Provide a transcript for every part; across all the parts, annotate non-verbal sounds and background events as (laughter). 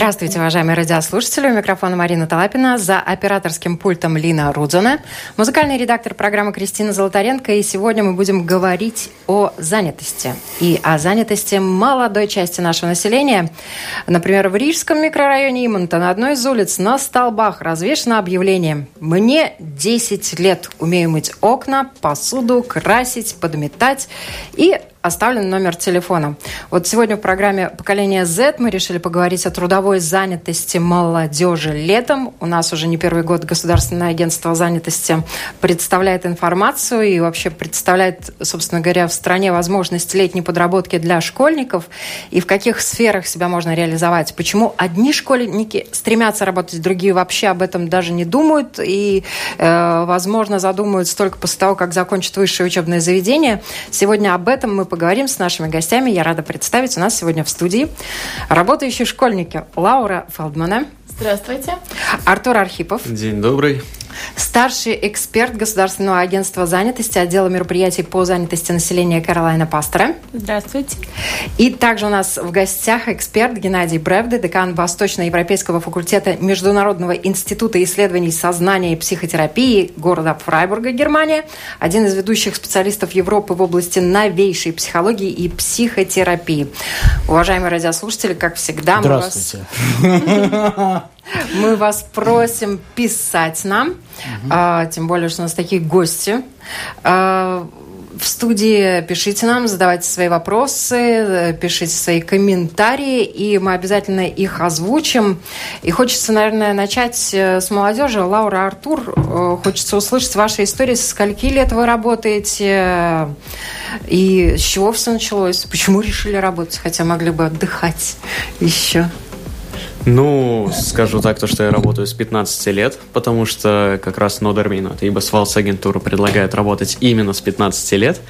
Здравствуйте, уважаемые радиослушатели. У микрофона Марина Талапина. За операторским пультом Лина Рудзона. Музыкальный редактор программы Кристина Золотаренко. И сегодня мы будем говорить о занятости. И о занятости молодой части нашего населения. Например, в Рижском микрорайоне Имонта на одной из улиц на столбах развешено объявление «Мне 10 лет. Умею мыть окна, посуду, красить, подметать и оставлен номер телефона. Вот сегодня в программе «Поколение Z» мы решили поговорить о трудовой занятости молодежи летом. У нас уже не первый год Государственное агентство занятости представляет информацию и вообще представляет, собственно говоря, в стране возможность летней подработки для школьников и в каких сферах себя можно реализовать. Почему одни школьники стремятся работать, другие вообще об этом даже не думают и, э, возможно, задумаются только после того, как закончат высшее учебное заведение. Сегодня об этом мы поговорим с нашими гостями. Я рада представить у нас сегодня в студии работающие школьники Лаура Фелдмана. Здравствуйте. Артур Архипов. День добрый. Старший эксперт Государственного агентства занятости, отдела мероприятий по занятости населения Каролайна Пастора. Здравствуйте. И также у нас в гостях эксперт Геннадий Бревде, декан Восточно-Европейского факультета Международного института исследований сознания и психотерапии города Фрайбурга, Германия, один из ведущих специалистов Европы в области новейшей психологии и психотерапии. Уважаемые радиослушатели, как всегда, мы вас... (laughs) Мы вас просим писать нам, а, тем более, что у нас такие гости. А, в студии пишите нам, задавайте свои вопросы, пишите свои комментарии, и мы обязательно их озвучим. И хочется, наверное, начать э, с молодежи. Лаура Артур, э, хочется услышать ваши истории, со скольки лет вы работаете, и с чего все началось, почему решили работать, хотя могли бы отдыхать еще. Ну, скажу так, то, что я работаю с 15 лет, потому что как раз Нодермин, это ибо Свалс агентура предлагает работать именно с 15 лет.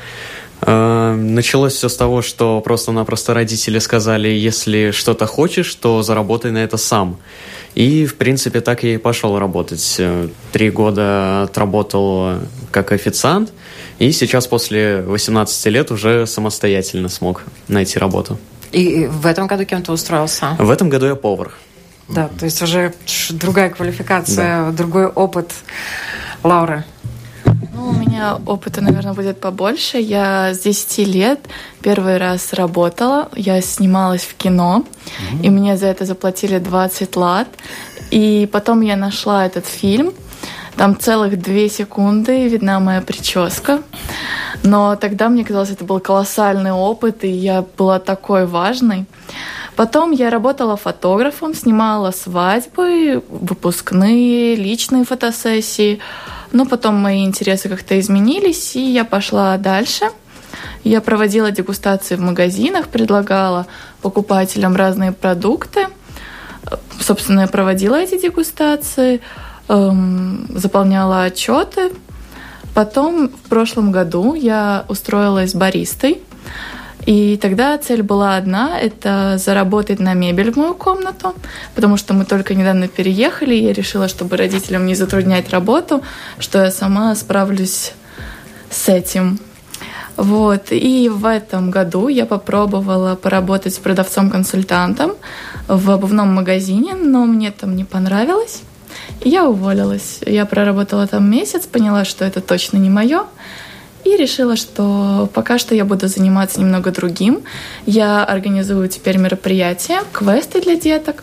Э, началось все с того, что просто-напросто родители сказали, если что-то хочешь, то заработай на это сам. И, в принципе, так я и пошел работать. Э, три года отработал как официант, и сейчас после 18 лет уже самостоятельно смог найти работу. И в этом году кем то устроился? В этом году я повар. Да, то есть уже другая квалификация, да. другой опыт. Лаура? Ну, у меня опыта, наверное, будет побольше. Я с 10 лет первый раз работала. Я снималась в кино, mm-hmm. и мне за это заплатили 20 лат. И потом я нашла этот фильм. Там целых две секунды видна моя прическа. Но тогда мне казалось, это был колоссальный опыт, и я была такой важной. Потом я работала фотографом, снимала свадьбы, выпускные, личные фотосессии. Но потом мои интересы как-то изменились, и я пошла дальше. Я проводила дегустации в магазинах, предлагала покупателям разные продукты. Собственно, я проводила эти дегустации, эм, заполняла отчеты. Потом в прошлом году я устроилась баристой и тогда цель была одна — это заработать на мебель в мою комнату, потому что мы только недавно переехали, и я решила, чтобы родителям не затруднять работу, что я сама справлюсь с этим. Вот. И в этом году я попробовала поработать с продавцом-консультантом в обувном магазине, но мне там не понравилось. Я уволилась. Я проработала там месяц, поняла, что это точно не мое. И решила, что пока что я буду заниматься немного другим. Я организую теперь мероприятия, квесты для деток.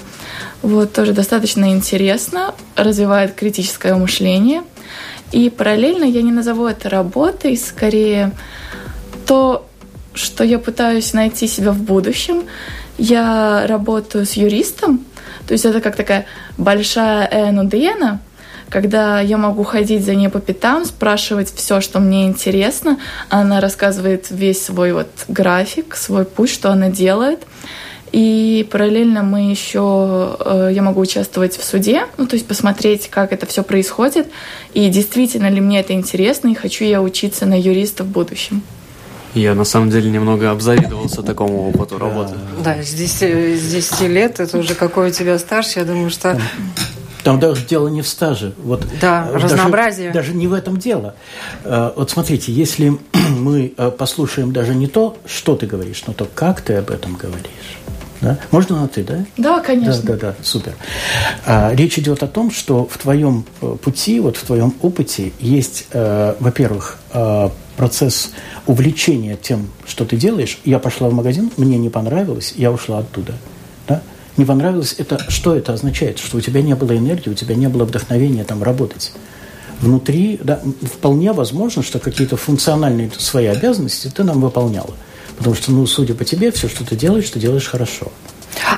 Вот тоже достаточно интересно, развивает критическое мышление. И параллельно я не назову это работой, скорее то, что я пытаюсь найти себя в будущем. Я работаю с юристом, то есть это как такая большая энудена, когда я могу ходить за ней по пятам, спрашивать все, что мне интересно. Она рассказывает весь свой вот график, свой путь, что она делает. И параллельно мы еще, э, я могу участвовать в суде, ну, то есть посмотреть, как это все происходит, и действительно ли мне это интересно, и хочу я учиться на юриста в будущем. Я на самом деле немного обзавидовался такому опыту работы. Да, с 10, с 10 лет это уже какой у тебя стаж, я думаю, что... Там даже дело не в стаже. Вот да, даже, разнообразие. Даже не в этом дело. Э, вот смотрите, если (clears throat) мы э, послушаем даже не то, что ты говоришь, но то, как ты об этом говоришь. Да? Можно на ты, да? Да, конечно. Да, да, да, супер. А, речь идет о том, что в твоем э, пути, вот в твоем опыте есть, э, во-первых, э, процесс увлечения тем, что ты делаешь. Я пошла в магазин, мне не понравилось, я ушла оттуда. Да? Не понравилось, это что это означает? Что у тебя не было энергии, у тебя не было вдохновения там работать. Внутри, да, вполне возможно, что какие-то функциональные свои обязанности ты нам выполняла. Потому что, ну, судя по тебе, все, что ты делаешь, ты делаешь хорошо.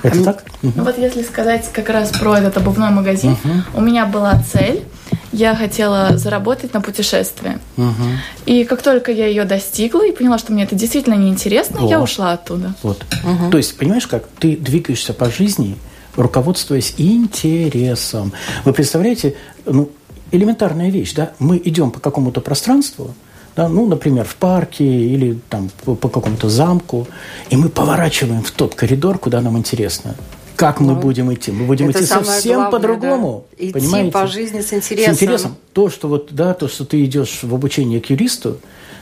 Это так? Ну вот если сказать как раз про этот обувной магазин, угу. у меня была цель, я хотела заработать на путешествие. Угу. И как только я ее достигла и поняла, что мне это действительно неинтересно, О. я ушла оттуда. Вот. Угу. То есть, понимаешь, как ты двигаешься по жизни, руководствуясь интересом. Вы представляете, ну, элементарная вещь, да? Мы идем по какому-то пространству, да, ну, например, в парке или там по, по какому-то замку, и мы поворачиваем в тот коридор, куда нам интересно. Как ну, мы будем идти? Мы будем идти совсем по-другому. Да. Идти понимаете? по жизни с интересом. С интересом. То, что вот, да, то, что ты идешь в обучение к юристу,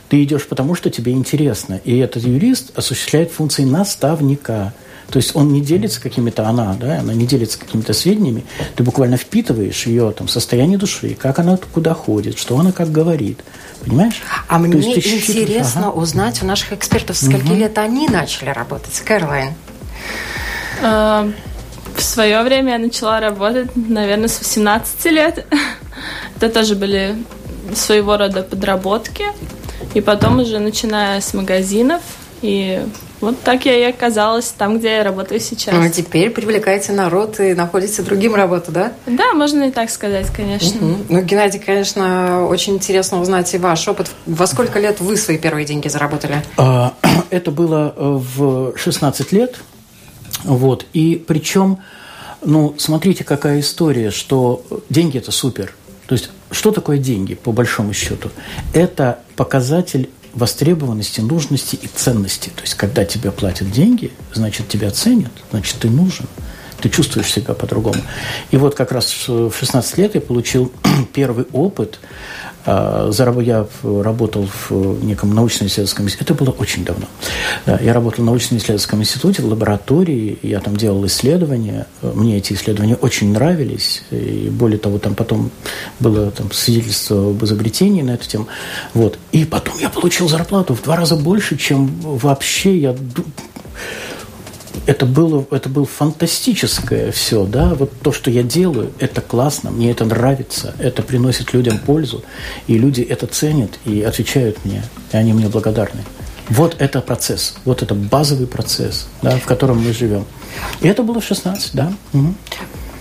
ты идешь потому, что тебе интересно. И этот юрист осуществляет функции наставника. То есть он не делится какими-то, она, да, она не делится какими-то сведениями, ты буквально впитываешь ее там состояние души, как она куда ходит, что она как говорит. Понимаешь? А То мне интересно ага. узнать у наших экспертов, скольки угу. лет они начали работать. Кэролайн. Uh, в свое время я начала работать, наверное, с 18 лет. (laughs) Это тоже были своего рода подработки. И потом уже начиная с магазинов и вот так я и оказалась там, где я работаю сейчас. А теперь привлекаете народ и находите другим работу, да? Да, можно и так сказать, конечно. Угу. Ну, Геннадий, конечно, очень интересно узнать и ваш опыт. Во сколько лет вы свои первые деньги заработали? А, (clears throat) это было э, в 16 лет. Вот. И причем, ну, смотрите, какая история, что деньги – это супер. То есть, что такое деньги, по большому счету? Это показатель востребованности, нужности и ценности. То есть, когда тебе платят деньги, значит, тебя ценят, значит, ты нужен. Ты чувствуешь себя по-другому. И вот как раз в 16 лет я получил (clears throat) первый опыт а, я работал в неком научно-исследовательском институте. Это было очень давно. Я работал в научно-исследовательском институте, в лаборатории. Я там делал исследования. Мне эти исследования очень нравились. И более того, там потом было там, свидетельство об изобретении на эту тему. Вот. И потом я получил зарплату в два раза больше, чем вообще я это было, это было фантастическое все, да, вот то, что я делаю, это классно, мне это нравится, это приносит людям пользу, и люди это ценят и отвечают мне, и они мне благодарны. Вот это процесс, вот это базовый процесс, да, в котором мы живем. И это было в 16, да. Угу.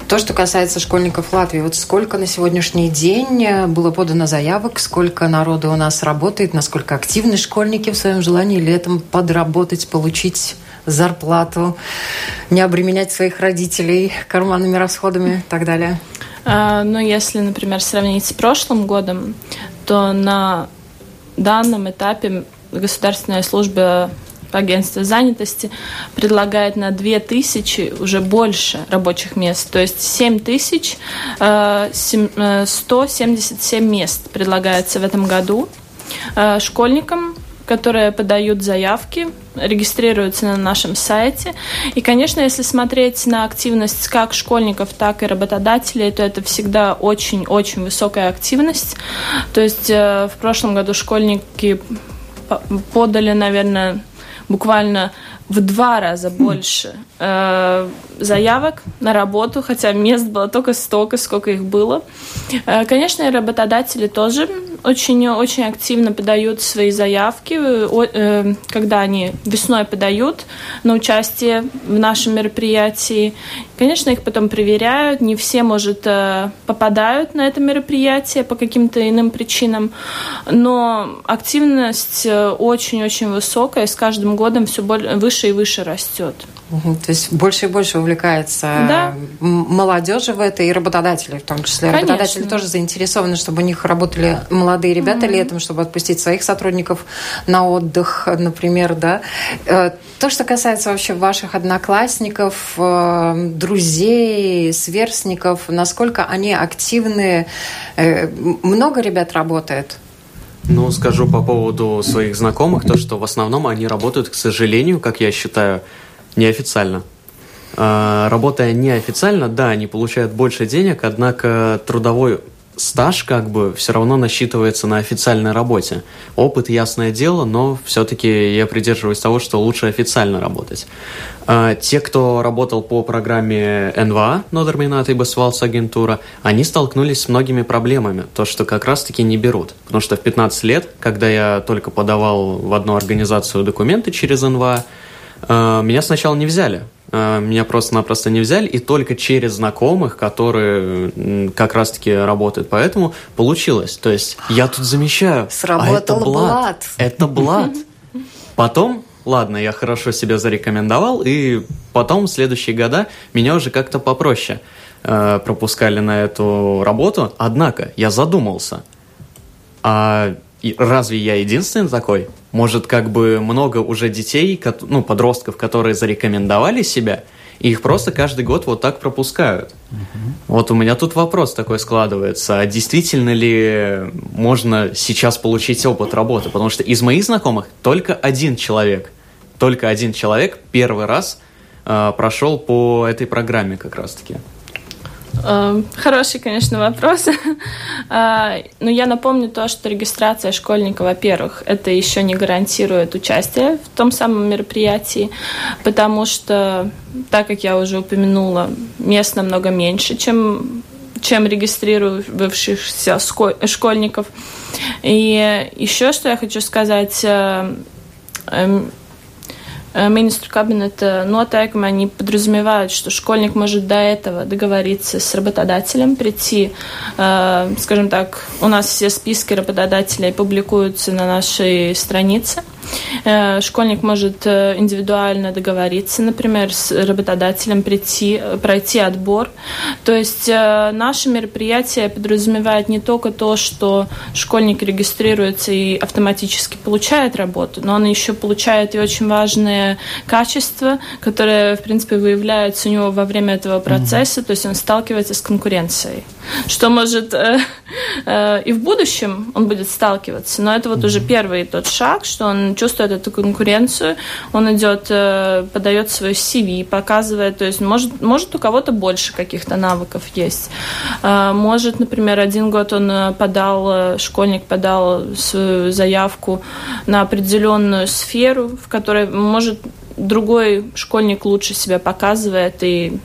То, что касается школьников Латвии, вот сколько на сегодняшний день было подано заявок, сколько народу у нас работает, насколько активны школьники в своем желании летом подработать, получить зарплату, не обременять своих родителей карманными расходами и так далее? А, ну, если, например, сравнить с прошлым годом, то на данном этапе государственная служба по агентству занятости предлагает на 2000 уже больше рабочих мест. То есть 7177 мест предлагается в этом году э, школьникам которые подают заявки, регистрируются на нашем сайте. И, конечно, если смотреть на активность как школьников, так и работодателей, то это всегда очень-очень высокая активность. То есть э, в прошлом году школьники подали, наверное, буквально в два раза больше э, заявок на работу, хотя мест было только столько, сколько их было. Э, конечно, работодатели тоже очень, очень активно подают свои заявки, э, когда они весной подают на участие в нашем мероприятии. Конечно, их потом проверяют. Не все, может, э, попадают на это мероприятие по каким-то иным причинам, но активность очень-очень высокая, с каждым годом все выше и выше растет. То есть больше и больше увлекается да. молодежи в это и работодатели в том числе. Конечно. Работодатели тоже заинтересованы, чтобы у них работали молодые ребята mm-hmm. летом, чтобы отпустить своих сотрудников на отдых, например, да. Э, то, что касается вообще ваших одноклассников, э, друзей, сверстников, насколько они активны, э, много ребят работает? Ну, скажу по поводу своих знакомых, то, что в основном они работают, к сожалению, как я считаю, неофициально. А, работая неофициально, да, они получают больше денег, однако трудовой стаж как бы все равно насчитывается на официальной работе. Опыт, ясное дело, но все-таки я придерживаюсь того, что лучше официально работать. А, те, кто работал по программе НВА, Нодерминат и Басвалс агентура, они столкнулись с многими проблемами, то, что как раз-таки не берут. Потому что в 15 лет, когда я только подавал в одну организацию документы через НВА, а, меня сначала не взяли. А, меня просто-напросто не взяли, и только через знакомых, которые как раз-таки работают. Поэтому получилось. То есть я тут замечаю. Сработал а это блат. блат. Это блат. Потом, ладно, я хорошо себя зарекомендовал, и потом в следующие года меня уже как-то попроще э, пропускали на эту работу. Однако я задумался. А разве я единственный такой? Может, как бы много уже детей, ну, подростков, которые зарекомендовали себя, и их просто каждый год вот так пропускают. Uh-huh. Вот у меня тут вопрос такой складывается. А действительно ли можно сейчас получить опыт работы? Потому что из моих знакомых только один человек, только один человек первый раз э, прошел по этой программе как раз-таки. Эм, хороший, конечно, вопрос. (laughs) А, но я напомню то, что регистрация школьника, во-первых, это еще не гарантирует участие в том самом мероприятии, потому что, так как я уже упомянула, мест намного меньше, чем чем регистрирующихся школьников. И еще что я хочу сказать, э, Э, министру кабинета noteikumi, они подразумевают, что школьник может до этого договориться с работодателем, прийти, э, скажем так, у нас все списки работодателей публикуются на нашей странице, Э, школьник может э, индивидуально договориться, например, с работодателем прийти, пройти отбор. То есть э, наше мероприятие подразумевает не только то, что школьник регистрируется и автоматически получает работу, но он еще получает и очень важные качества, которые, в принципе, выявляются у него во время этого процесса, то есть он сталкивается с конкуренцией. Что может э, э, и в будущем он будет сталкиваться, но это вот уже первый тот шаг, что он чувствует эту конкуренцию, он идет, э, подает свой CV, показывает, то есть может, может у кого-то больше каких-то навыков есть. Э, может, например, один год он э, подал, школьник подал свою заявку на определенную сферу, в которой, может, другой школьник лучше себя показывает и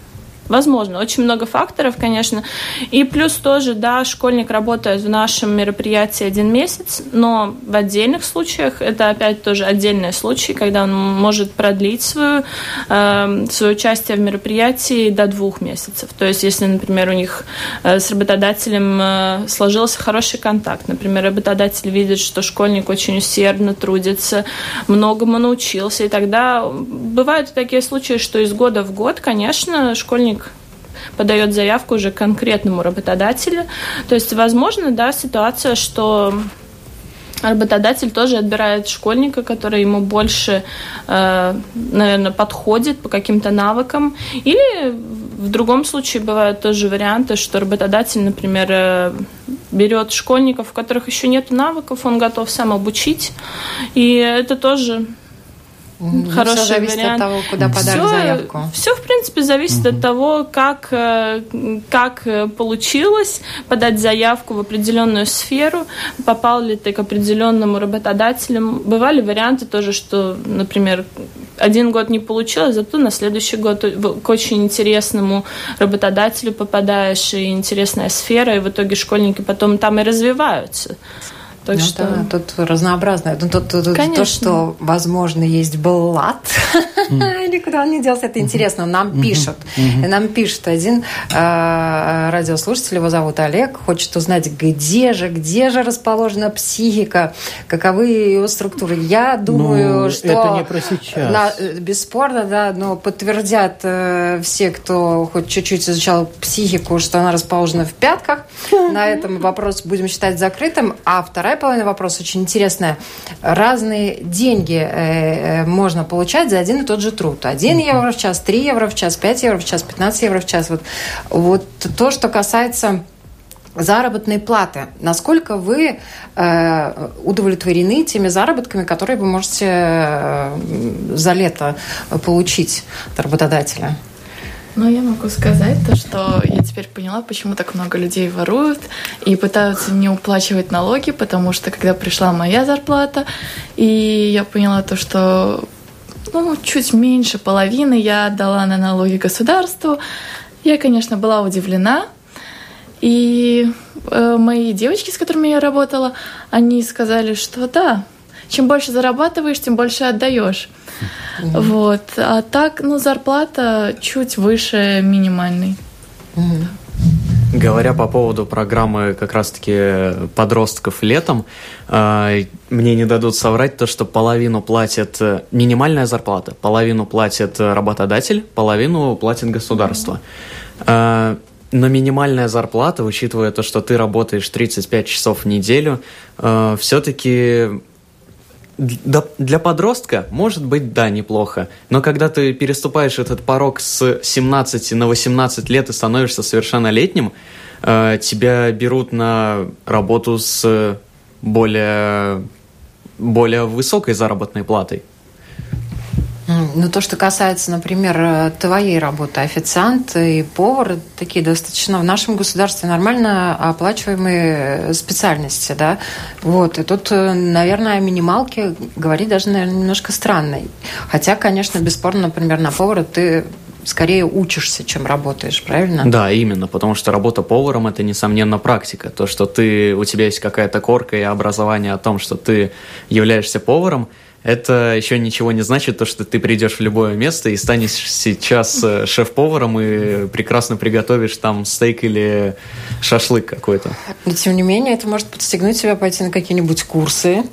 Возможно, очень много факторов, конечно. И плюс тоже, да, школьник работает в нашем мероприятии один месяц, но в отдельных случаях, это опять тоже отдельные случаи, когда он может продлить свою, э, свое участие в мероприятии до двух месяцев. То есть, если, например, у них э, с работодателем э, сложился хороший контакт, например, работодатель видит, что школьник очень усердно трудится, многому научился, и тогда бывают такие случаи, что из года в год, конечно, школьник подает заявку уже конкретному работодателю. То есть, возможно, да, ситуация, что работодатель тоже отбирает школьника, который ему больше, э, наверное, подходит по каким-то навыкам. Или в другом случае бывают тоже варианты, что работодатель, например, э, берет школьников, у которых еще нет навыков, он готов сам обучить. И это тоже Хороший все зависит вариант. от того, куда подали все, заявку. Все, в принципе, зависит угу. от того, как, э, как э, получилось подать заявку в определенную сферу, попал ли ты к определенному работодателю. Бывали варианты тоже, что, например, один год не получилось, зато на следующий год к очень интересному работодателю попадаешь, и интересная сфера, и в итоге школьники потом там и развиваются. Так ну, что да, тут разнообразное. Ну, то, то, то, что, возможно, есть блат, mm. (laughs) или куда он не делся, это интересно. Нам mm-hmm. пишут. Mm-hmm. Нам пишет один э, радиослушатель, его зовут Олег, хочет узнать, где же, где же расположена психика, каковы ее структуры. Я думаю, ну, что... Это не про сейчас. На, э, бесспорно, да, но подтвердят э, все, кто хоть чуть-чуть изучал психику, что она расположена в пятках. (laughs) На этом вопрос будем считать закрытым. А вторая вторая половина вопроса очень интересная. Разные деньги э, э, можно получать за один и тот же труд. 1 евро в час, 3 евро в час, 5 евро в час, 15 евро в час. Вот, вот то, что касается заработной платы. Насколько вы э, удовлетворены теми заработками, которые вы можете э, за лето получить от работодателя? Ну, я могу сказать то, что я теперь поняла, почему так много людей воруют и пытаются не уплачивать налоги, потому что когда пришла моя зарплата, и я поняла то, что ну, чуть меньше половины я отдала на налоги государству, я, конечно, была удивлена. И э, мои девочки, с которыми я работала, они сказали, что да, чем больше зарабатываешь, тем больше отдаешь. Mm-hmm. Вот. А так, ну, зарплата чуть выше минимальной. Mm-hmm. Говоря по поводу программы как раз-таки подростков летом, э, мне не дадут соврать то, что половину платит минимальная зарплата, половину платит работодатель, половину платит государство. Э, но минимальная зарплата, учитывая то, что ты работаешь 35 часов в неделю, все-таки для подростка, может быть, да, неплохо. Но когда ты переступаешь этот порог с 17 на 18 лет и становишься совершеннолетним, э, тебя берут на работу с более, более высокой заработной платой. Ну, то, что касается, например, э, твоей работы, официант и повар, такие достаточно в нашем государстве нормально оплачиваемые специальности, да, вот, и тут, э, наверное, о минималке говорить даже, наверное, немножко странно. Хотя, конечно, бесспорно, например, на повара ты скорее учишься, чем работаешь, правильно? Да, именно, потому что работа поваром это, несомненно, практика. То, что ты, у тебя есть какая-то корка и образование о том, что ты являешься поваром, это еще ничего не значит, то, что ты придешь в любое место и станешь сейчас э, шеф-поваром и прекрасно приготовишь там стейк или шашлык какой-то. Но, тем не менее, это может подстегнуть тебя пойти на какие-нибудь курсы,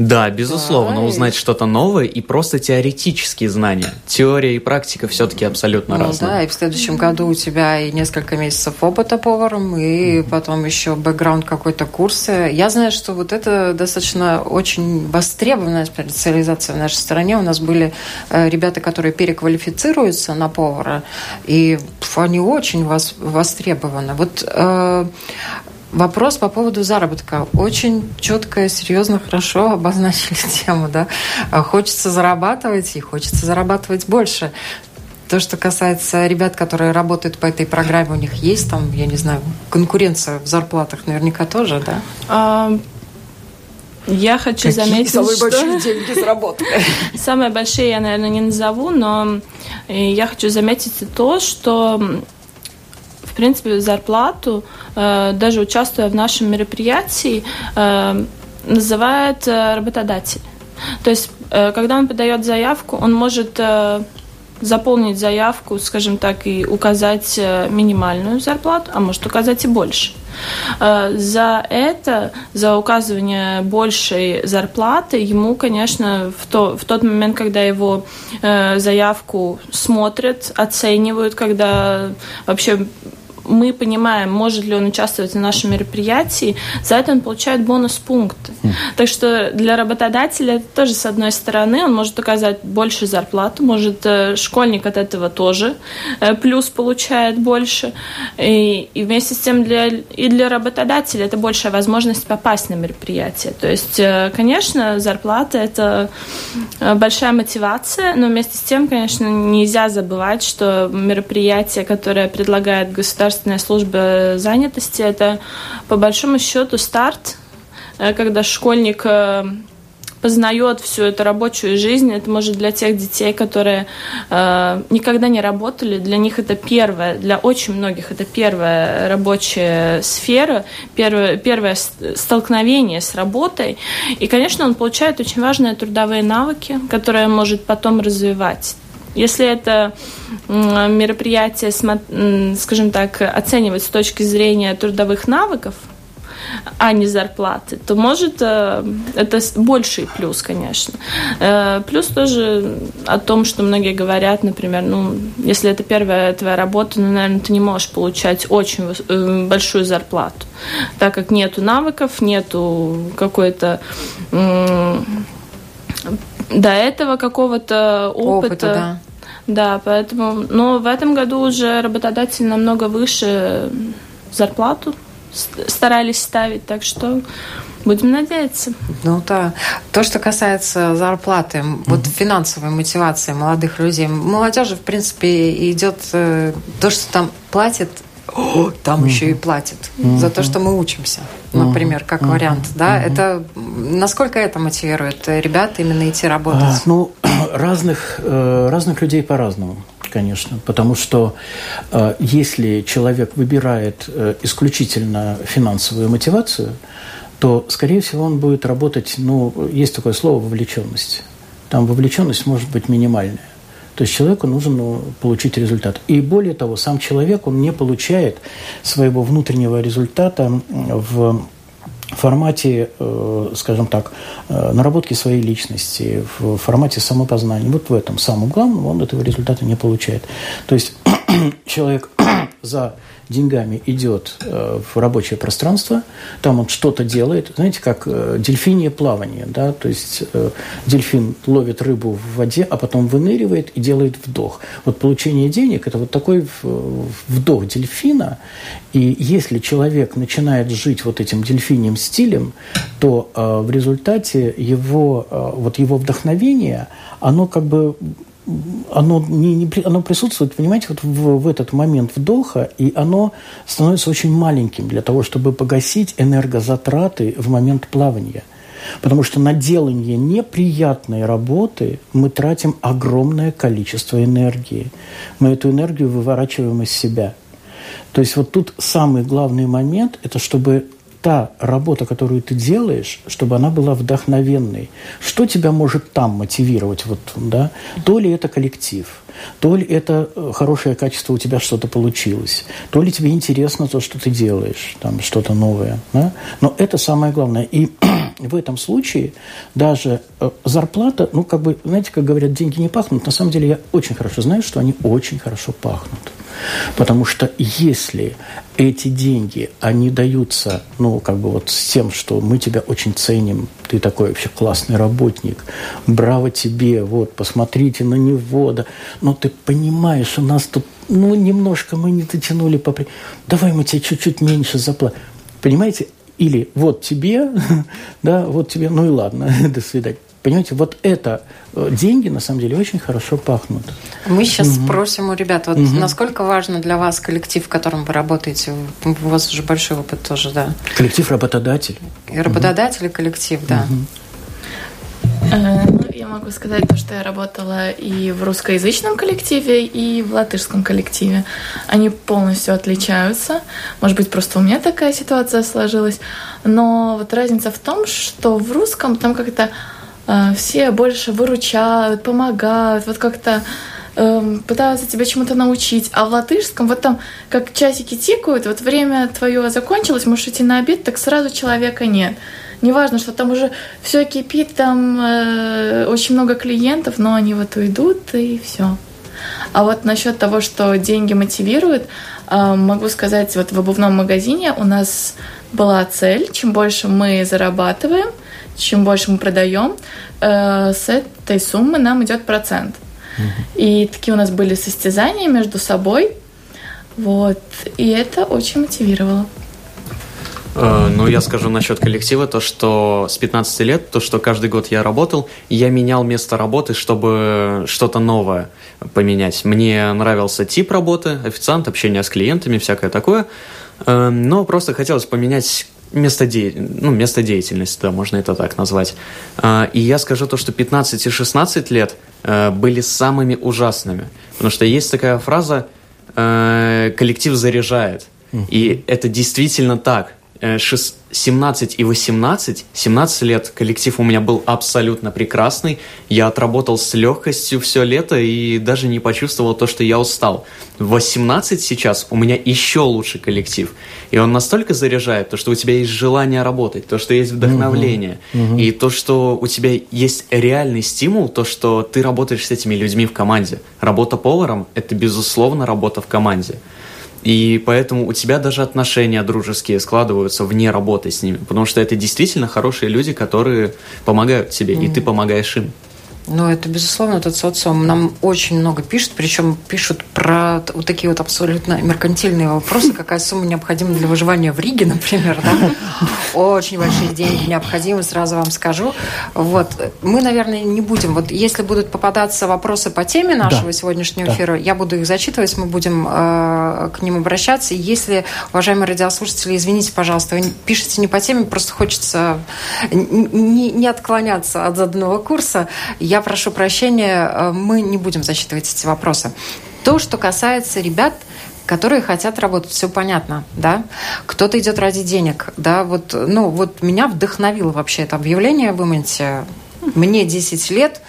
да, безусловно, узнать что-то новое и просто теоретические знания. Теория и практика все-таки абсолютно ну, разные. Да, и в следующем году у тебя и несколько месяцев опыта поваром, и потом еще бэкграунд какой-то курсы. Я знаю, что вот это достаточно очень востребованная специализация в нашей стране. У нас были э, ребята, которые переквалифицируются на повара, и они очень востребованы. Вот э, Вопрос по поводу заработка. Очень четко, серьезно, хорошо (laughs) обозначили тему. Да? Хочется зарабатывать и хочется зарабатывать больше. То, что касается ребят, которые работают по этой программе, у них есть там, я не знаю, конкуренция в зарплатах наверняка тоже, да? А, я хочу Какие заметить, самые что... большие (laughs) деньги заработали? Самые большие я, наверное, не назову, но э, я хочу заметить то, что принципе, зарплату, э, даже участвуя в нашем мероприятии, э, называет э, работодатель. То есть, когда он подает заявку, он может заполнить заявку, скажем так, и указать минимальную зарплату, а может указать и больше. За это, за указывание большей зарплаты, ему, конечно, в, то, в тот момент, когда его заявку смотрят, оценивают, когда вообще мы понимаем, может ли он участвовать в нашем мероприятии, за это он получает бонус-пункты. Mm. Так что для работодателя это тоже, с одной стороны, он может указать больше зарплату, может э, школьник от этого тоже э, плюс получает больше. И, и вместе с тем для, и для работодателя это большая возможность попасть на мероприятие. То есть, э, конечно, зарплата – это большая мотивация, но вместе с тем, конечно, нельзя забывать, что мероприятие, которое предлагает государство, государственная служба занятости. Это по большому счету старт, э, когда школьник э, познает всю эту рабочую жизнь. Это может для тех детей, которые э, никогда не работали. Для них это первая, для очень многих это первая рабочая сфера, первое, первое столкновение с работой. И, конечно, он получает очень важные трудовые навыки, которые может потом развивать. Если это мероприятие, скажем так, оценивать с точки зрения трудовых навыков, а не зарплаты, то может э, это больший плюс, конечно. Э, плюс тоже о том, что многие говорят, например, ну, если это первая твоя работа, ну, наверное, ты не можешь получать очень э, большую зарплату, так как нету навыков, нету какой-то до этого какого-то опыта. опыта да. да, поэтому, но в этом году уже работодатель намного выше зарплату старались ставить, так что будем надеяться. Ну да. То, что касается зарплаты, mm-hmm. вот финансовой мотивации молодых людей, молодежи, в принципе, идет э, то, что там платят о, там mm-hmm. еще и платят mm-hmm. за то, что мы учимся, например, как mm-hmm. вариант, да? Mm-hmm. Это насколько это мотивирует ребят именно идти работать? А, ну, (clears throat) разных э, разных людей по-разному конечно, потому что э, если человек выбирает э, исключительно финансовую мотивацию, то, скорее всего, он будет работать, ну, есть такое слово вовлеченность. Там вовлеченность может быть минимальная. То есть человеку нужно ну, получить результат. И более того, сам человек, он не получает своего внутреннего результата в формате, э, скажем так, э, наработки своей личности, в формате самопознания. Вот в этом самом главном он этого результата не получает. То есть (clears throat) человек за деньгами идет э, в рабочее пространство, там он что-то делает, знаете, как э, дельфинье плавание, да, то есть э, дельфин ловит рыбу в воде, а потом выныривает и делает вдох. Вот получение денег – это вот такой вдох дельфина, и если человек начинает жить вот этим дельфиньим стилем, то в результате его, вот его вдохновение, оно как бы оно, не, не, оно присутствует, понимаете, вот в, в этот момент вдоха, и оно становится очень маленьким для того, чтобы погасить энергозатраты в момент плавания. Потому что на делание неприятной работы мы тратим огромное количество энергии. Мы эту энергию выворачиваем из себя. То есть вот тут самый главный момент – это чтобы та работа, которую ты делаешь, чтобы она была вдохновенной. Что тебя может там мотивировать? Вот, да? То ли это коллектив, то ли это э, хорошее качество, у тебя что-то получилось, то ли тебе интересно то, что ты делаешь, там что-то новое. Да? Но это самое главное. И (clears throat) в этом случае даже э, зарплата, ну, как бы, знаете, как говорят, деньги не пахнут. На самом деле я очень хорошо знаю, что они очень хорошо пахнут. Потому что если эти деньги, они даются, ну, как бы вот с тем, что мы тебя очень ценим, ты такой вообще классный работник, браво тебе, вот, посмотрите на него, да, но ты понимаешь, у нас тут, ну, немножко мы не дотянули по... Давай мы тебе чуть-чуть меньше заплатим. Понимаете? Или вот тебе, (laughs) да, вот тебе, ну и ладно, (laughs) до свидания. Понимаете, вот это э, деньги на самом деле очень хорошо пахнут. Мы сейчас угу. спросим у ребят, вот угу. насколько важно для вас коллектив, в котором вы работаете? У вас уже большой опыт тоже, да. Коллектив работодатель. И работодатель угу. и коллектив, да. Угу. Ну, я могу сказать то, что я работала и в русскоязычном коллективе, и в латышском коллективе. Они полностью отличаются. Может быть, просто у меня такая ситуация сложилась. Но вот разница в том, что в русском там как-то все больше выручают, помогают, вот как-то эм, пытаются тебя чему-то научить. А в латышском вот там как часики тикают, вот время твое закончилось, можешь идти на обед, так сразу человека нет. Неважно, что там уже все кипит, там э, очень много клиентов, но они вот уйдут и все. А вот насчет того, что деньги мотивируют, э, могу сказать, вот в обувном магазине у нас была цель, чем больше мы зарабатываем, чем больше мы продаем, э, с этой суммы нам идет процент. И такие у нас были состязания между собой. Вот. И это очень мотивировало. Э, ну, я скажу насчет коллектива, то, что с 15 лет, то, что каждый год я работал, я менял место работы, чтобы что-то новое поменять. Мне нравился тип работы, официант, общение с клиентами, всякое такое. Эм, но просто хотелось поменять место, де... ну, место деятельности, да, можно это так назвать. А, и я скажу то, что 15 и 16 лет э, были самыми ужасными. Потому что есть такая фраза э, «коллектив заряжает». И это действительно так. 17 э, и 18, 17 лет коллектив у меня был абсолютно прекрасный. Я отработал с легкостью все лето и даже не почувствовал то, что я устал. 18 сейчас у меня еще лучше коллектив. И он настолько заряжает, то, что у тебя есть желание работать, то, что есть вдохновление, угу, угу. и то, что у тебя есть реальный стимул, то, что ты работаешь с этими людьми в команде. Работа поваром – это, безусловно, работа в команде. И поэтому у тебя даже отношения дружеские складываются вне работы с ними, потому что это действительно хорошие люди, которые помогают тебе, mm. и ты помогаешь им. Ну, это, безусловно, этот социум нам очень много пишет, причем пишут про вот такие вот абсолютно меркантильные вопросы, какая сумма необходима для выживания в Риге, например, да? Очень большие деньги необходимы, сразу вам скажу. Вот. Мы, наверное, не будем, вот если будут попадаться вопросы по теме нашего да. сегодняшнего да. эфира, я буду их зачитывать, мы будем э, к ним обращаться. если, уважаемые радиослушатели, извините, пожалуйста, вы пишете не по теме, просто хочется не, не отклоняться от заданного курса, я прошу прощения, э, мы не будем засчитывать эти вопросы. То, что касается ребят, которые хотят работать, все понятно, да. Кто-то идет ради денег, да. Вот, ну, вот меня вдохновило вообще это объявление в Имонте. Мне 10 лет,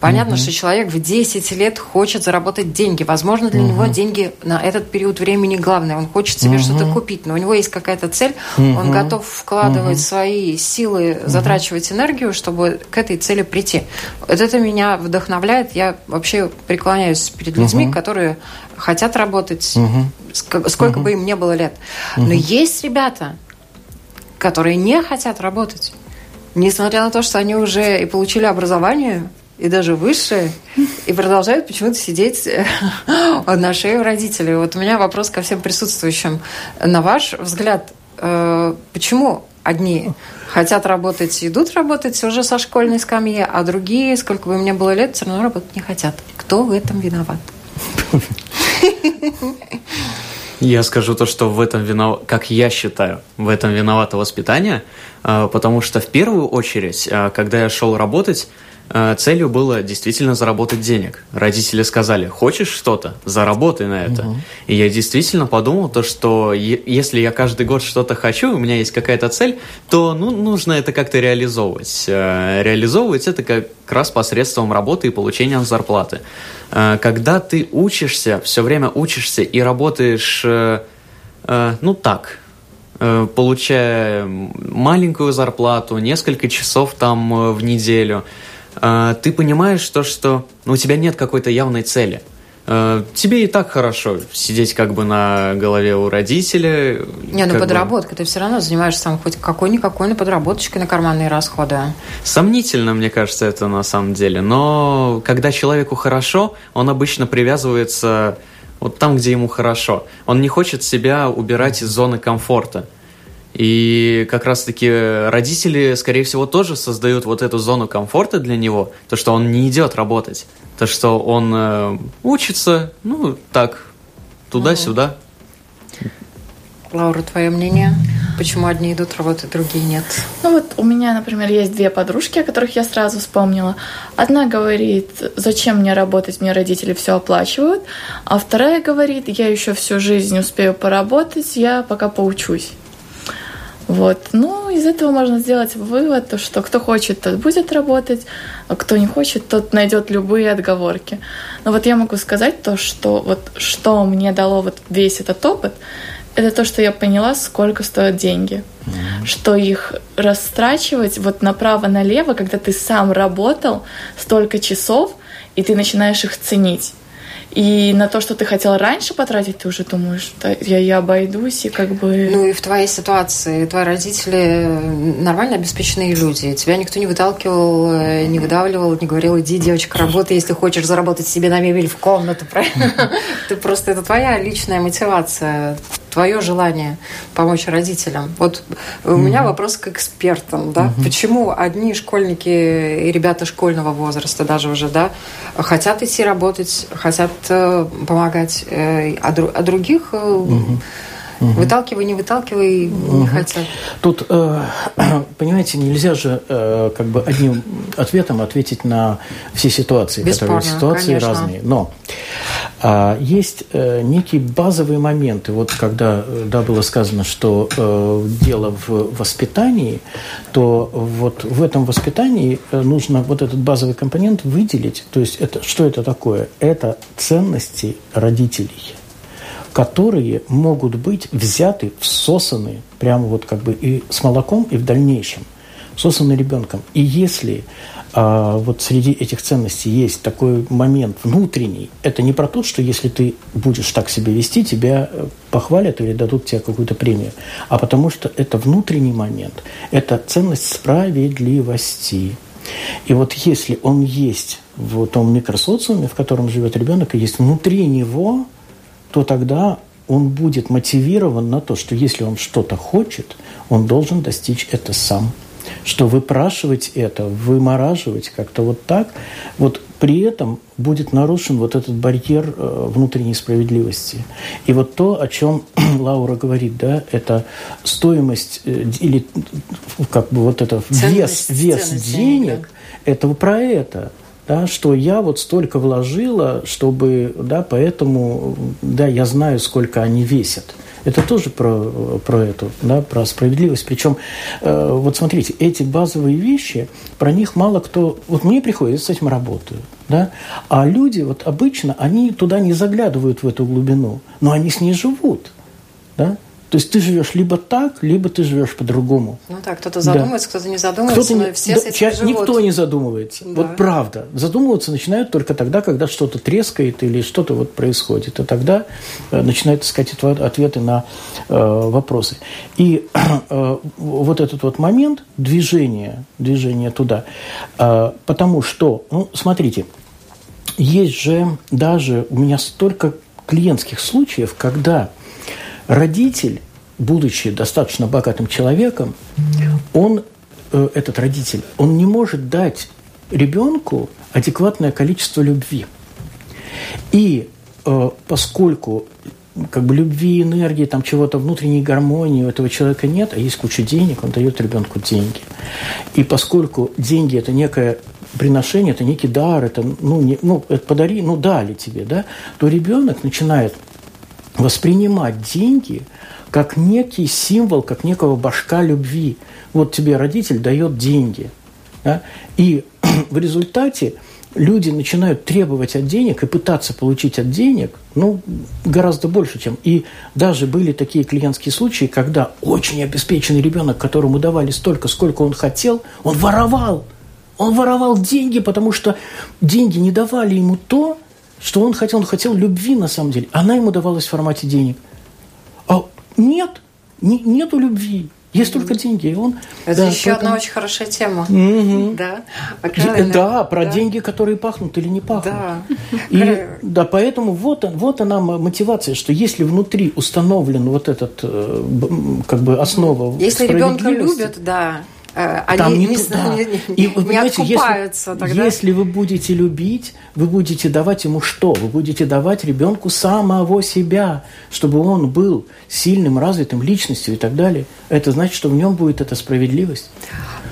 Понятно, угу. что человек в 10 лет хочет заработать деньги. Возможно, для угу. него деньги на этот период времени главное. Он хочет себе угу. что-то купить, но у него есть какая-то цель. Угу. Он готов вкладывать угу. свои силы, угу. затрачивать энергию, чтобы к этой цели прийти. Вот это меня вдохновляет. Я вообще преклоняюсь перед людьми, угу. которые хотят работать, угу. сколько угу. бы им не было лет. Угу. Но есть ребята, которые не хотят работать. Несмотря на то, что они уже и получили образование, и даже выше, и продолжают почему-то сидеть э, (laughs) на шее у родителей. Вот у меня вопрос ко всем присутствующим. На ваш взгляд, э, почему одни хотят работать, идут работать уже со школьной скамьи, а другие, сколько бы мне было лет, все равно работать не хотят? Кто в этом виноват? Я скажу то, что в этом виноват, как я считаю, в этом виновато воспитание, э, потому что в первую очередь, когда я шел работать, целью было действительно заработать денег. Родители сказали, хочешь что-то, заработай на это. Угу. И я действительно подумал то, что если я каждый год что-то хочу, у меня есть какая-то цель, то ну, нужно это как-то реализовывать. Э, реализовывать это как раз посредством работы и получения зарплаты. Э, когда ты учишься, все время учишься и работаешь, ну так, получая маленькую зарплату, несколько часов там в неделю – а, ты понимаешь то, что у тебя нет какой-то явной цели. А, тебе и так хорошо сидеть как бы на голове у родителя. Не, ну подработка, бы... ты все равно занимаешься там хоть какой-никакой на подработочкой на карманные расходы. Сомнительно, мне кажется, это на самом деле. Но когда человеку хорошо, он обычно привязывается вот там, где ему хорошо. Он не хочет себя убирать из зоны комфорта. И как раз-таки родители, скорее всего, тоже создают вот эту зону комфорта для него, то, что он не идет работать, то, что он э, учится, ну, так, туда-сюда. Лаура, твое мнение? Почему одни идут работать, другие нет? Ну вот у меня, например, есть две подружки, о которых я сразу вспомнила. Одна говорит, зачем мне работать, мне родители все оплачивают. А вторая говорит, я еще всю жизнь успею поработать, я пока поучусь. Вот. Ну, из этого можно сделать вывод, то, что кто хочет, тот будет работать, а кто не хочет, тот найдет любые отговорки. Но вот я могу сказать то, что вот что мне дало вот весь этот опыт, это то, что я поняла, сколько стоят деньги. Mm-hmm. Что их растрачивать вот направо-налево, когда ты сам работал столько часов, и ты начинаешь их ценить. И на то, что ты хотел раньше потратить, ты уже думаешь, да, я, я обойдусь, и как бы... Ну и в твоей ситуации твои родители нормально обеспеченные люди. Тебя никто не выталкивал, э, не выдавливал, не говорил, иди, девочка, работай, если хочешь заработать себе на мебель в комнату, (laughs) правильно? (laughs) Ты просто, это твоя личная мотивация твое желание помочь родителям. Вот у меня вопрос к экспертам, да, почему одни школьники и ребята школьного возраста даже уже, да, хотят идти работать, хотят э, помогать, э, а, а других Угу. Выталкивай, не выталкивай, угу. не хотят. Тут, (clears throat) понимаете, нельзя же как бы одним ответом ответить на все ситуации, Бесспорно, которые ситуации конечно. разные. Но есть э, некие базовые моменты. Вот когда э, да, было сказано, что э, дело в воспитании, то вот в этом воспитании нужно вот этот базовый компонент выделить. То есть это, что это такое? Это ценности родителей которые могут быть взяты, всосаны прямо вот как бы и с молоком, и в дальнейшем, всосаны ребенком. И если а, вот среди этих ценностей есть такой момент внутренний, это не про то, что если ты будешь так себя вести, тебя э, похвалят или дадут тебе какую-то премию, а потому что это внутренний момент, это ценность справедливости. И вот если он есть в том микросоциуме, в котором живет ребенок, и есть внутри него – то тогда он будет мотивирован на то, что если он что-то хочет, он должен достичь это сам. Что выпрашивать это, вымораживать как-то вот так, вот при этом будет нарушен вот этот барьер э, внутренней справедливости. И вот то, о чем (clears throat) Лаура говорит, да, это стоимость э, или как бы вот это вес, вес денег, денег, это про это да, что я вот столько вложила, чтобы, да, поэтому, да, я знаю, сколько они весят. Это тоже про, про эту, да, про справедливость. Причем, э, вот смотрите, эти базовые вещи, про них мало кто... Вот мне приходится с этим работаю, да, а люди вот обычно, они туда не заглядывают в эту глубину, но они с ней живут, да. То есть ты живешь либо так, либо ты живешь по-другому. Ну так, кто-то задумывается, да. кто-то не задумывается, кто-то не, все да, с этим живут. Никто не задумывается. Да. Вот правда. Задумываться начинают только тогда, когда что-то трескает или что-то вот происходит. И тогда э, начинают искать ответы на э, вопросы. И э, вот этот вот момент движения, движения туда, э, потому что, ну, смотрите, есть же даже у меня столько клиентских случаев, когда родитель, будучи достаточно богатым человеком, он, э, этот родитель, он не может дать ребенку адекватное количество любви. И э, поскольку как бы любви, энергии, там чего-то внутренней гармонии у этого человека нет, а есть куча денег, он дает ребенку деньги. И поскольку деньги это некое приношение, это некий дар, это, ну, не, ну, это подари, ну, дали тебе, да, то ребенок начинает воспринимать деньги как некий символ, как некого башка любви. Вот тебе родитель дает деньги. Да? И (clears throat) в результате люди начинают требовать от денег и пытаться получить от денег, ну, гораздо больше, чем... И даже были такие клиентские случаи, когда очень обеспеченный ребенок, которому давали столько, сколько он хотел, он воровал. Он воровал деньги, потому что деньги не давали ему то, что он хотел, он хотел любви на самом деле. Она ему давалась в формате денег. А нет, не, нету любви. Есть только деньги. И он, Это да, еще поэтому... одна очень хорошая тема. Угу. Да, да, про да. деньги, которые пахнут или не пахнут. Да. И, да, поэтому вот, вот она мотивация, что если внутри установлен вот этот э, как бы основа Если ребенка любят, да, они Там не, не, туда. не, не, и, вы не откупаются если, тогда. Если вы будете любить, вы будете давать ему что? Вы будете давать ребенку самого себя, чтобы он был сильным, развитым личностью и так далее. Это значит, что в нем будет эта справедливость.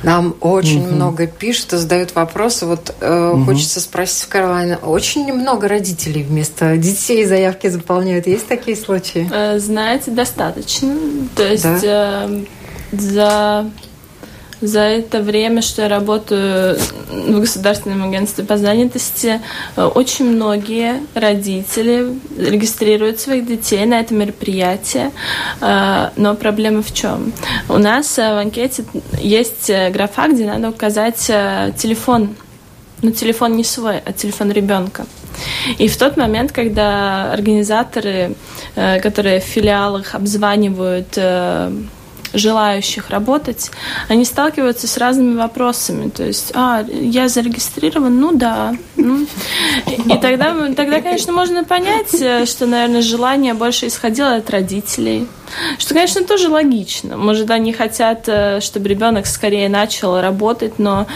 Нам очень угу. много пишут и задают вопросы. Вот э, угу. хочется спросить в Каролайне, очень много родителей вместо детей заявки заполняют. Есть такие случаи? Э, знаете, достаточно. То есть да? э, за за это время, что я работаю в Государственном агентстве по занятости, э, очень многие родители регистрируют своих детей на это мероприятие. Э, но проблема в чем? У нас э, в анкете есть графа, где надо указать телефон. Но телефон не свой, а телефон ребенка. И в тот момент, когда организаторы, которые в филиалах обзванивают желающих работать, они сталкиваются с разными вопросами. То есть, а, я зарегистрирован, ну да. Ну. И тогда, тогда, конечно, можно понять, э, что, наверное, желание больше исходило от родителей. Что, конечно, тоже логично. Может, они хотят, э, чтобы ребенок скорее начал работать, но,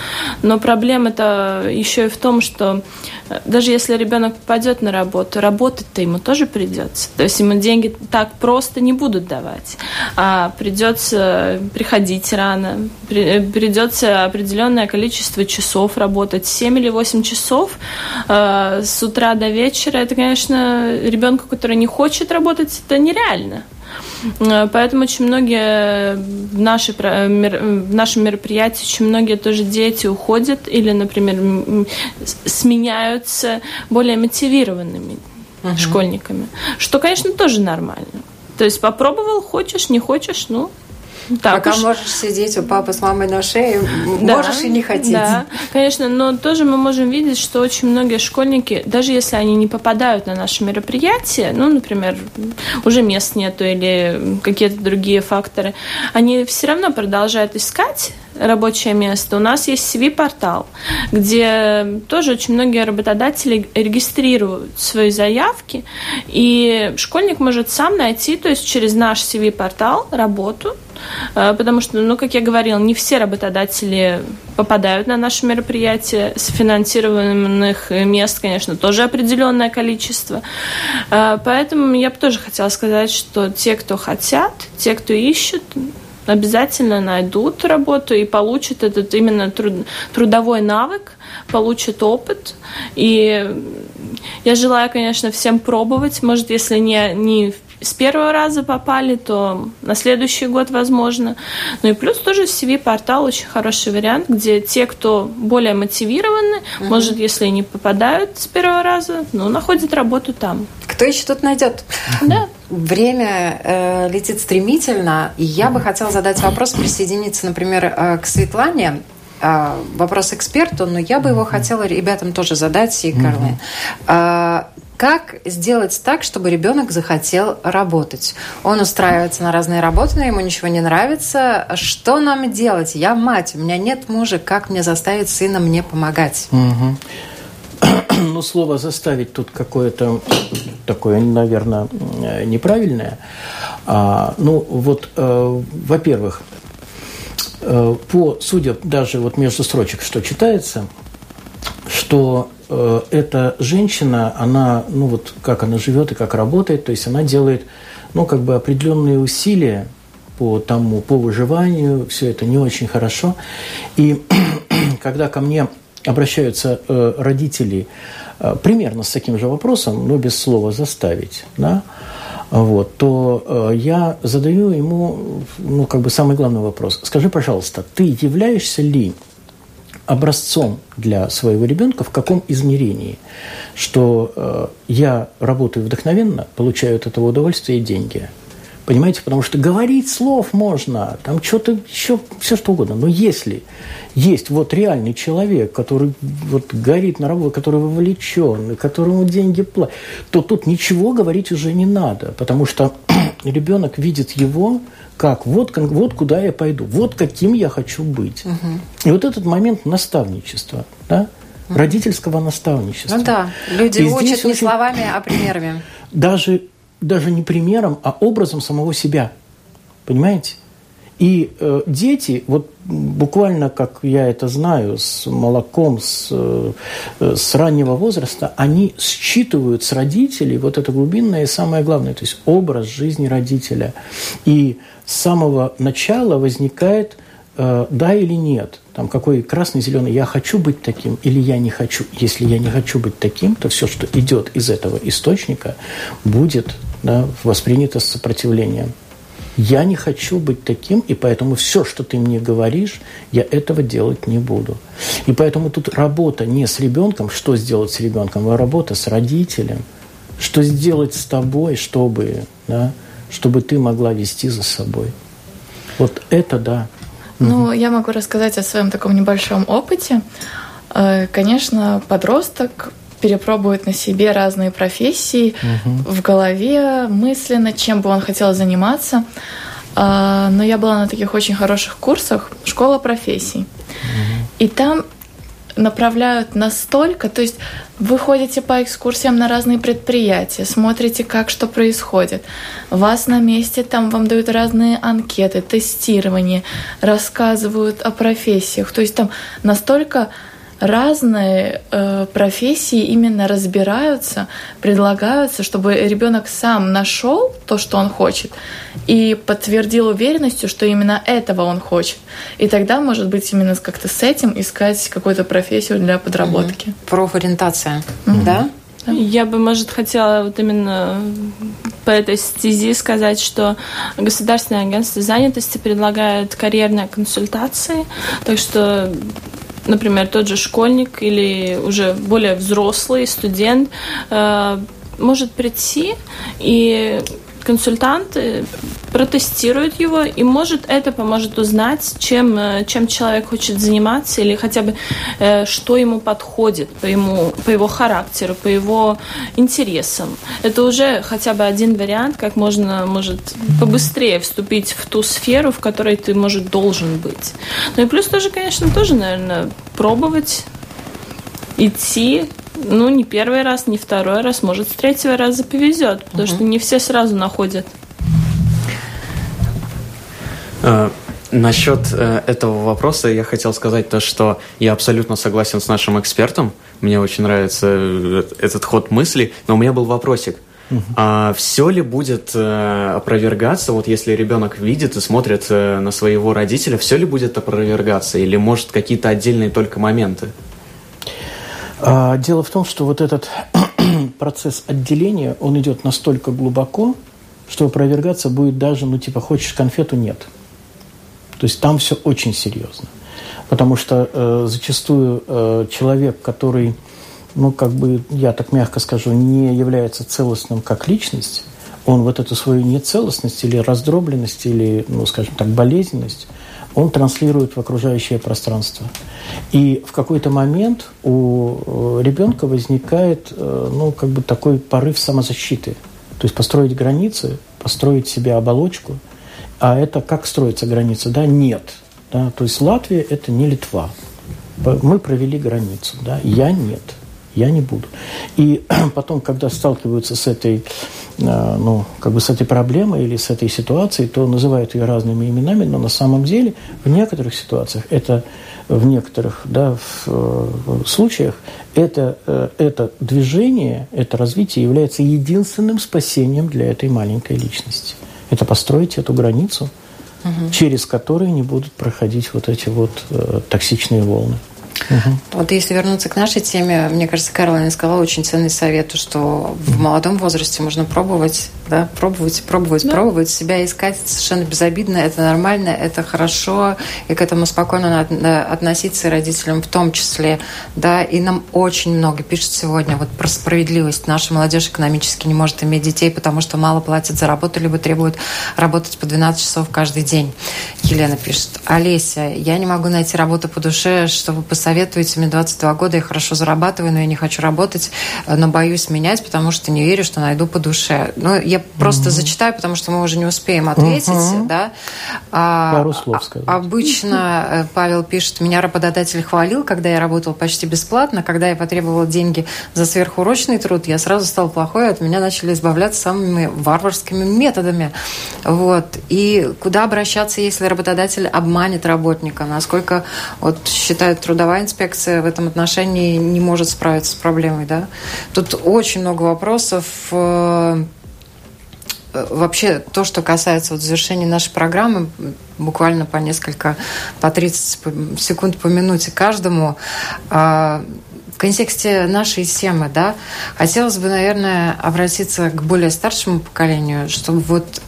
но проблема-то еще и в том, что э, даже если ребенок попадет на работу, работать-то ему тоже придется. То есть ему деньги так просто не будут давать. А придется приходить рано, придется определенное количество часов работать, 7 или 8 часов э, с утра до вечера. Это, конечно, ребенку, который не хочет работать, это нереально. Э, поэтому очень многие в, нашей, в нашем мероприятии, очень многие тоже дети уходят или, например, сменяются более мотивированными угу. школьниками, что, конечно, тоже нормально. То есть попробовал, хочешь, не хочешь, ну, так Пока уж... можешь сидеть у папы с мамой на шее, да, можешь и не хотеть. Да, конечно, но тоже мы можем видеть, что очень многие школьники, даже если они не попадают на наше мероприятие, ну, например, уже мест нету или какие-то другие факторы, они все равно продолжают искать рабочее место. У нас есть CV-портал, где тоже очень многие работодатели регистрируют свои заявки, и школьник может сам найти, то есть через наш CV-портал работу, Э, потому что, ну, как я говорила, не все работодатели попадают на наше мероприятие. С финансированных мест, конечно, тоже определенное количество. Э, поэтому я бы тоже хотела сказать, что те, кто хотят, те, кто ищут, обязательно найдут работу и получат этот именно труд, трудовой навык, получат опыт. И я желаю, конечно, всем пробовать. Может, если не, не с первого раза попали, то на следующий год возможно. Ну и плюс тоже CV-портал очень хороший вариант, где те, кто более мотивированы, угу. может, если не попадают с первого раза, ну, находят работу там. Кто еще тут найдет? Да. Время э, летит стремительно, и я бы хотела задать вопрос, присоединиться, например, э, к Светлане. Э, вопрос эксперту, но я бы его хотела ребятам тоже задать и Карле. Э, как сделать так, чтобы ребенок захотел работать? Он устраивается на разные работы, но ему ничего не нравится. Что нам делать? Я мать, у меня нет мужа. Как мне заставить сына мне помогать? Ну, слово «заставить» тут какое-то такое, наверное, неправильное. А, ну, вот, э, во-первых, э, по, судя даже вот между строчек, что читается, что Э, эта женщина, она, ну вот как она живет и как работает, то есть она делает, ну как бы определенные усилия по тому, по выживанию, все это не очень хорошо. И (clears throat) когда ко мне обращаются э, родители э, примерно с таким же вопросом, но без слова заставить, да, вот, то э, я задаю ему, ну, как бы самый главный вопрос. Скажи, пожалуйста, ты являешься ли образцом для своего ребенка в каком измерении, что э, я работаю вдохновенно, получаю от этого удовольствие и деньги. Понимаете, потому что говорить слов можно, там что-то еще, все что угодно. Но если есть вот реальный человек, который вот горит на работу, который вовлечен, которому деньги платят, то тут ничего говорить уже не надо, потому что (clears throat) ребенок видит его как? Вот, вот куда я пойду, вот каким я хочу быть. Угу. И вот этот момент наставничества, да, родительского наставничества. Ну да, люди И учат не очень... словами, а примерами. (clears throat) Даже, даже не примером, а образом самого себя. Понимаете? И э, дети, вот буквально как я это знаю, с молоком, с, э, с раннего возраста, они считывают с родителей вот это глубинное и самое главное, то есть образ жизни родителя. И с самого начала возникает э, да или нет. Там какой красный, зеленый, я хочу быть таким или я не хочу. Если я не хочу быть таким, то все, что идет из этого источника, будет да, воспринято с сопротивлением. Я не хочу быть таким, и поэтому все, что ты мне говоришь, я этого делать не буду. И поэтому тут работа не с ребенком, что сделать с ребенком, а работа с родителем, что сделать с тобой, чтобы, да, чтобы ты могла вести за собой. Вот это да. Ну, угу. я могу рассказать о своем таком небольшом опыте. Э, конечно, подросток перепробует на себе разные профессии угу. в голове, мысленно, чем бы он хотел заниматься. А, но я была на таких очень хороших курсах «Школа профессий». Угу. И там направляют настолько, то есть вы ходите по экскурсиям на разные предприятия, смотрите, как что происходит. Вас на месте, там вам дают разные анкеты, тестирование, рассказывают о профессиях. То есть там настолько разные э, профессии именно разбираются, предлагаются, чтобы ребенок сам нашел то, что он хочет, и подтвердил уверенностью, что именно этого он хочет. И тогда, может быть, именно как-то с этим искать какую-то профессию для подработки. Угу. Профориентация, угу. да? Я бы, может, хотела вот именно по этой стези сказать, что Государственное агентство занятости предлагает карьерные консультации, так что например, тот же школьник или уже более взрослый студент э, может прийти и консультант протестирует его, и может это поможет узнать, чем, э, чем человек хочет заниматься, или хотя бы э, что ему подходит по, ему, по его характеру, по его интересам. Это уже хотя бы один вариант, как можно, может, побыстрее вступить в ту сферу, в которой ты, может, должен быть. Ну и плюс тоже, конечно, тоже, наверное, пробовать идти ну, не первый раз, не второй раз, может, с третьего раза повезет, потому угу. что не все сразу находят. А, насчет э, этого вопроса я хотел сказать то, что я абсолютно согласен с нашим экспертом. Мне очень нравится э, этот ход мысли, но у меня был вопросик. А все ли будет э, опровергаться, вот если ребенок видит и смотрит э, на своего родителя, все ли будет опровергаться, или может какие-то отдельные только моменты? А, дело в том, что вот этот (clears throat) процесс отделения, он идет настолько глубоко, что опровергаться будет даже, ну, типа, хочешь конфету – нет. То есть там все очень серьезно. Потому что э, зачастую э, человек, который, ну, как бы, я так мягко скажу, не является целостным как личность, он вот эту свою нецелостность или раздробленность, или, ну, скажем так, болезненность – он транслирует в окружающее пространство. И в какой-то момент у э, ребенка возникает э, ну, как бы такой порыв самозащиты. То есть построить границы, построить себе оболочку. А это как строится граница? Да, нет. Да? То есть Латвия – это не Литва. Мы провели границу, да, я нет, я не буду. И (clears throat) потом, когда сталкиваются с этой Э, ну, как бы с этой проблемой или с этой ситуацией, то называют ее разными именами, но на самом деле в некоторых ситуациях это в некоторых да, в, в случаях это, э, это движение, это развитие является единственным спасением для этой маленькой личности. Это построить эту границу, угу. через которую не будут проходить вот эти вот э, токсичные волны. Угу. Вот если вернуться к нашей теме, мне кажется, Каролина сказала очень ценный совет, что в молодом возрасте можно пробовать, да, пробовать, пробовать, да. пробовать себя искать совершенно безобидно, это нормально, это хорошо, и к этому спокойно надо относиться и родителям в том числе, да, и нам очень много пишут сегодня вот про справедливость. Наша молодежь экономически не может иметь детей, потому что мало платят за работу, либо требуют работать по 12 часов каждый день. Елена пишет, Олеся, я не могу найти работу по душе, чтобы посоветовать советуете, мне 22 года, я хорошо зарабатываю, но я не хочу работать, э, но боюсь менять, потому что не верю, что найду по душе. Ну, я просто угу. зачитаю, потому что мы уже не успеем ответить, угу. да. А, Пару слов сказать. Обычно э, Павел пишет, меня работодатель хвалил, когда я работал почти бесплатно, когда я потребовала деньги за сверхурочный труд, я сразу стал плохой, от меня начали избавляться самыми варварскими методами. Вот. И куда обращаться, если работодатель обманет работника? Насколько вот считает трудовая инспекция в этом отношении не может справиться с проблемой, да? Тут очень много вопросов. Э, вообще, то, что касается вот завершения нашей программы, буквально по несколько, по 30 секунд по минуте каждому, в контексте нашей темы, да, хотелось бы, наверное, обратиться к более старшему поколению, чтобы вот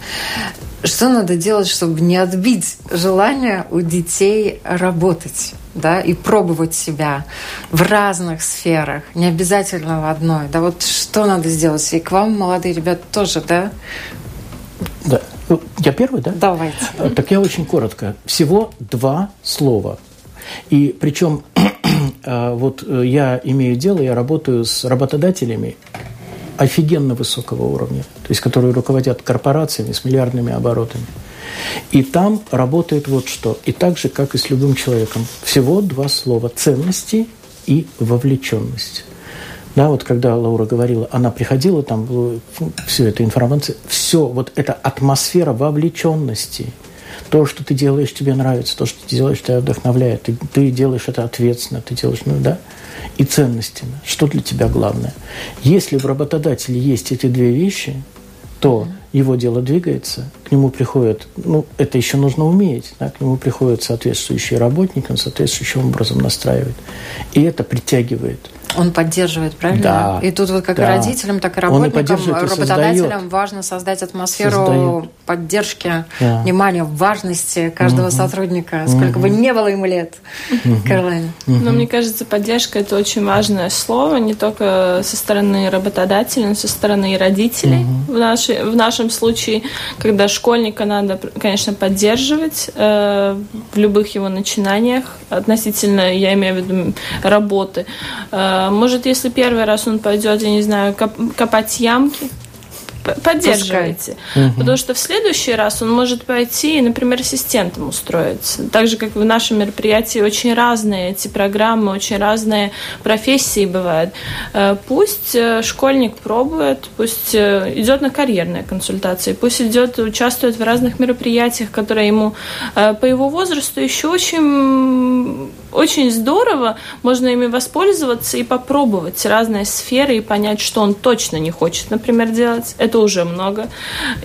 что надо делать, чтобы не отбить желание у детей работать? да, и пробовать себя в разных сферах, не обязательно в одной. Да, вот что надо сделать? И к вам, молодые ребята, тоже, да? Да. Ну, я первый, да? Давайте. Так я очень коротко. Всего два слова. И причем (clears throat) вот э, я имею дело, я работаю с работодателями офигенно высокого уровня, то есть которые руководят корпорациями с миллиардными оборотами. И там работает вот что. И так же, как и с любым человеком. Всего два слова – ценности и вовлеченность. Да, вот когда Лаура говорила, она приходила, там было все это информация, все, вот эта атмосфера вовлеченности, то, что ты делаешь, тебе нравится, то, что ты делаешь, тебя вдохновляет, ты, ты делаешь это ответственно, ты делаешь, ну да, и ценностями. Что для тебя главное? Если в работодателе есть эти две вещи, то его дело двигается, к нему приходят, ну, это еще нужно уметь, да, к нему приходят соответствующие работники, он соответствующим образом настраивает. И это притягивает. Он поддерживает, правильно? Да. И тут вот как да. и родителям, так и работникам, и работодателям создает. важно создать атмосферу Создает. поддержки, Да. внимания, важности каждого сотрудника, сколько бы не было ему лет. Каролина. Но мне кажется, поддержка это очень важное слово, не только со стороны работодателя, но со стороны и родителей. В, нашей, в нашем случае, когда школьника надо, конечно, поддерживать э, в любых его начинаниях относительно, я имею в виду, работы. Э, может, если первый раз он пойдет, я не знаю, коп- копать ямки, поддерживайте. Потому что в следующий раз он может пойти и, например, ассистентом устроиться. Так же, как в нашем мероприятии очень разные эти программы, очень разные профессии бывают. Э, Пусть э, школьник пробует, пусть э, идет на карьерные консультации, пусть идет, участвует в разных мероприятиях, которые ему по его возрасту еще очень, очень здорово, можно ими воспользоваться и попробовать разные сферы и понять, что он точно не хочет, например, делать. Это уже много.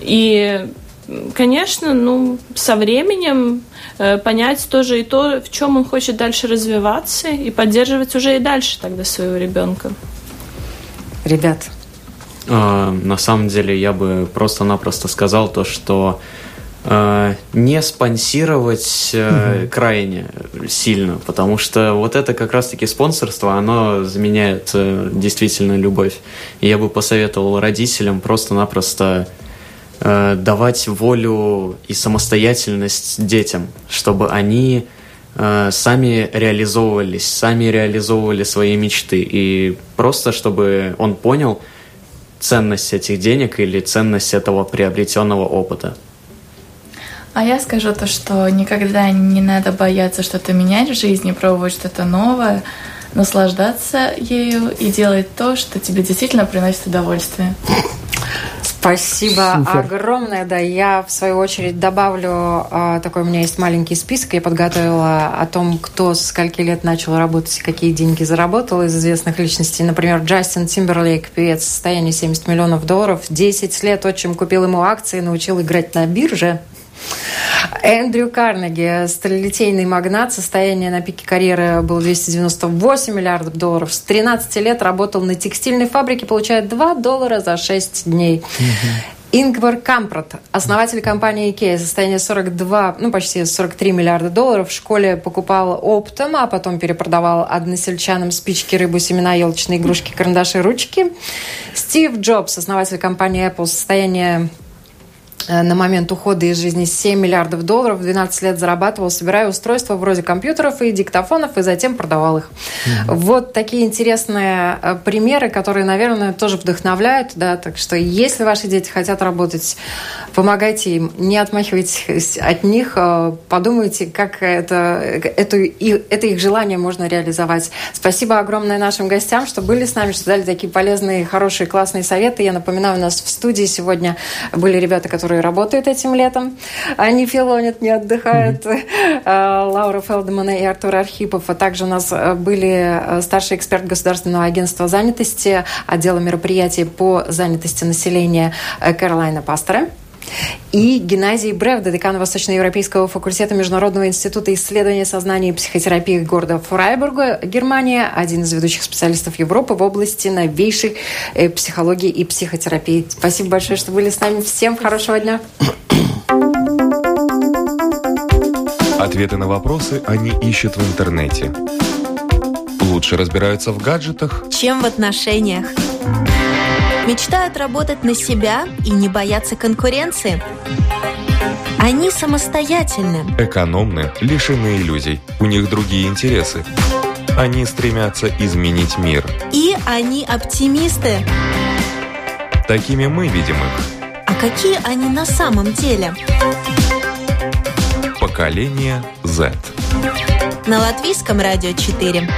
И Конечно, ну, со временем э, понять тоже и то, в чем он хочет дальше развиваться, и поддерживать уже и дальше тогда своего ребенка. Ребят, А, на самом деле я бы просто-напросто сказал то, что не спонсировать э, крайне сильно, потому что вот это как раз-таки спонсорство, оно заменяет э, действительно любовь. И я бы посоветовал родителям просто-напросто э, давать волю и самостоятельность детям, чтобы они э, сами реализовывались, сами реализовывали свои мечты. И просто чтобы он понял ценность этих денег или ценность этого приобретенного опыта. А я скажу то, что никогда не надо бояться что-то менять в жизни, пробовать что-то новое, наслаждаться ею и делать то, что тебе действительно приносит удовольствие. Спасибо Супер. огромное. Да, я в свою очередь добавлю а, такой у меня есть маленький список. Я подготовила о том, кто с скольки лет начал работать и какие деньги заработал из известных личностей. Например, Джастин Тимберлейк, певец, состояние 70 миллионов долларов. 10 лет отчим купил ему акции, научил играть на бирже. Эндрю Карнеги, сталелитейный магнат, состояние на пике карьеры было 298 миллиардов долларов. С 13 лет работал на текстильной фабрике, получает 2 доллара за 6 дней. Ингвар Кампрат, основатель компании IKEA, состояние 42, ну почти 43 миллиарда долларов. В школе покупал оптом, а потом перепродавал односельчанам спички, рыбу, семена, елочные игрушки, карандаши, ручки. Стив Джобс, основатель компании Apple, состояние на момент ухода из жизни 7 миллиардов долларов, 12 лет зарабатывал, собирая устройства вроде компьютеров и диктофонов, и затем продавал их. Вот такие интересные э, примеры, которые, наверное, тоже вдохновляют, да, так что если ваши дети хотят работать, помогайте им, не отмахивайтесь от них, э, подумайте, как это, эту, и- это их желание можно реализовать. Спасибо огромное нашим гостям, что были с нами, что дали такие полезные, хорошие, классные советы. Я напоминаю, у нас в студии сегодня были ребята, которые работают этим летом. Они филонят, не отдыхают. Э, Лаура Фелдемана и Артур Архипов. А также у нас э, были э, старший эксперт Государственного агентства занятости, отдела мероприятий по занятости населения э, Каролайна Пастора. И Геннадий Бревда, декан Восточноевропейского факультета Международного института исследования сознания и психотерапии города Фрайбурга, Германия, один из ведущих специалистов Европы в области новейшей э, психологии и психотерапии. Спасибо большое, что были с нами. Всем хорошего дня. Ответы на вопросы они ищут в интернете. Лучше разбираются в гаджетах, Чем в отношениях. Мечтают работать на себя и не бояться конкуренции. Они самостоятельны. экономны, лишены иллюзий. У них другие интересы. Они стремятся изменить мир. И они оптимисты. Такими мы видим их. А какие они на самом деле? Поколение Z. На Латвийском радио 4.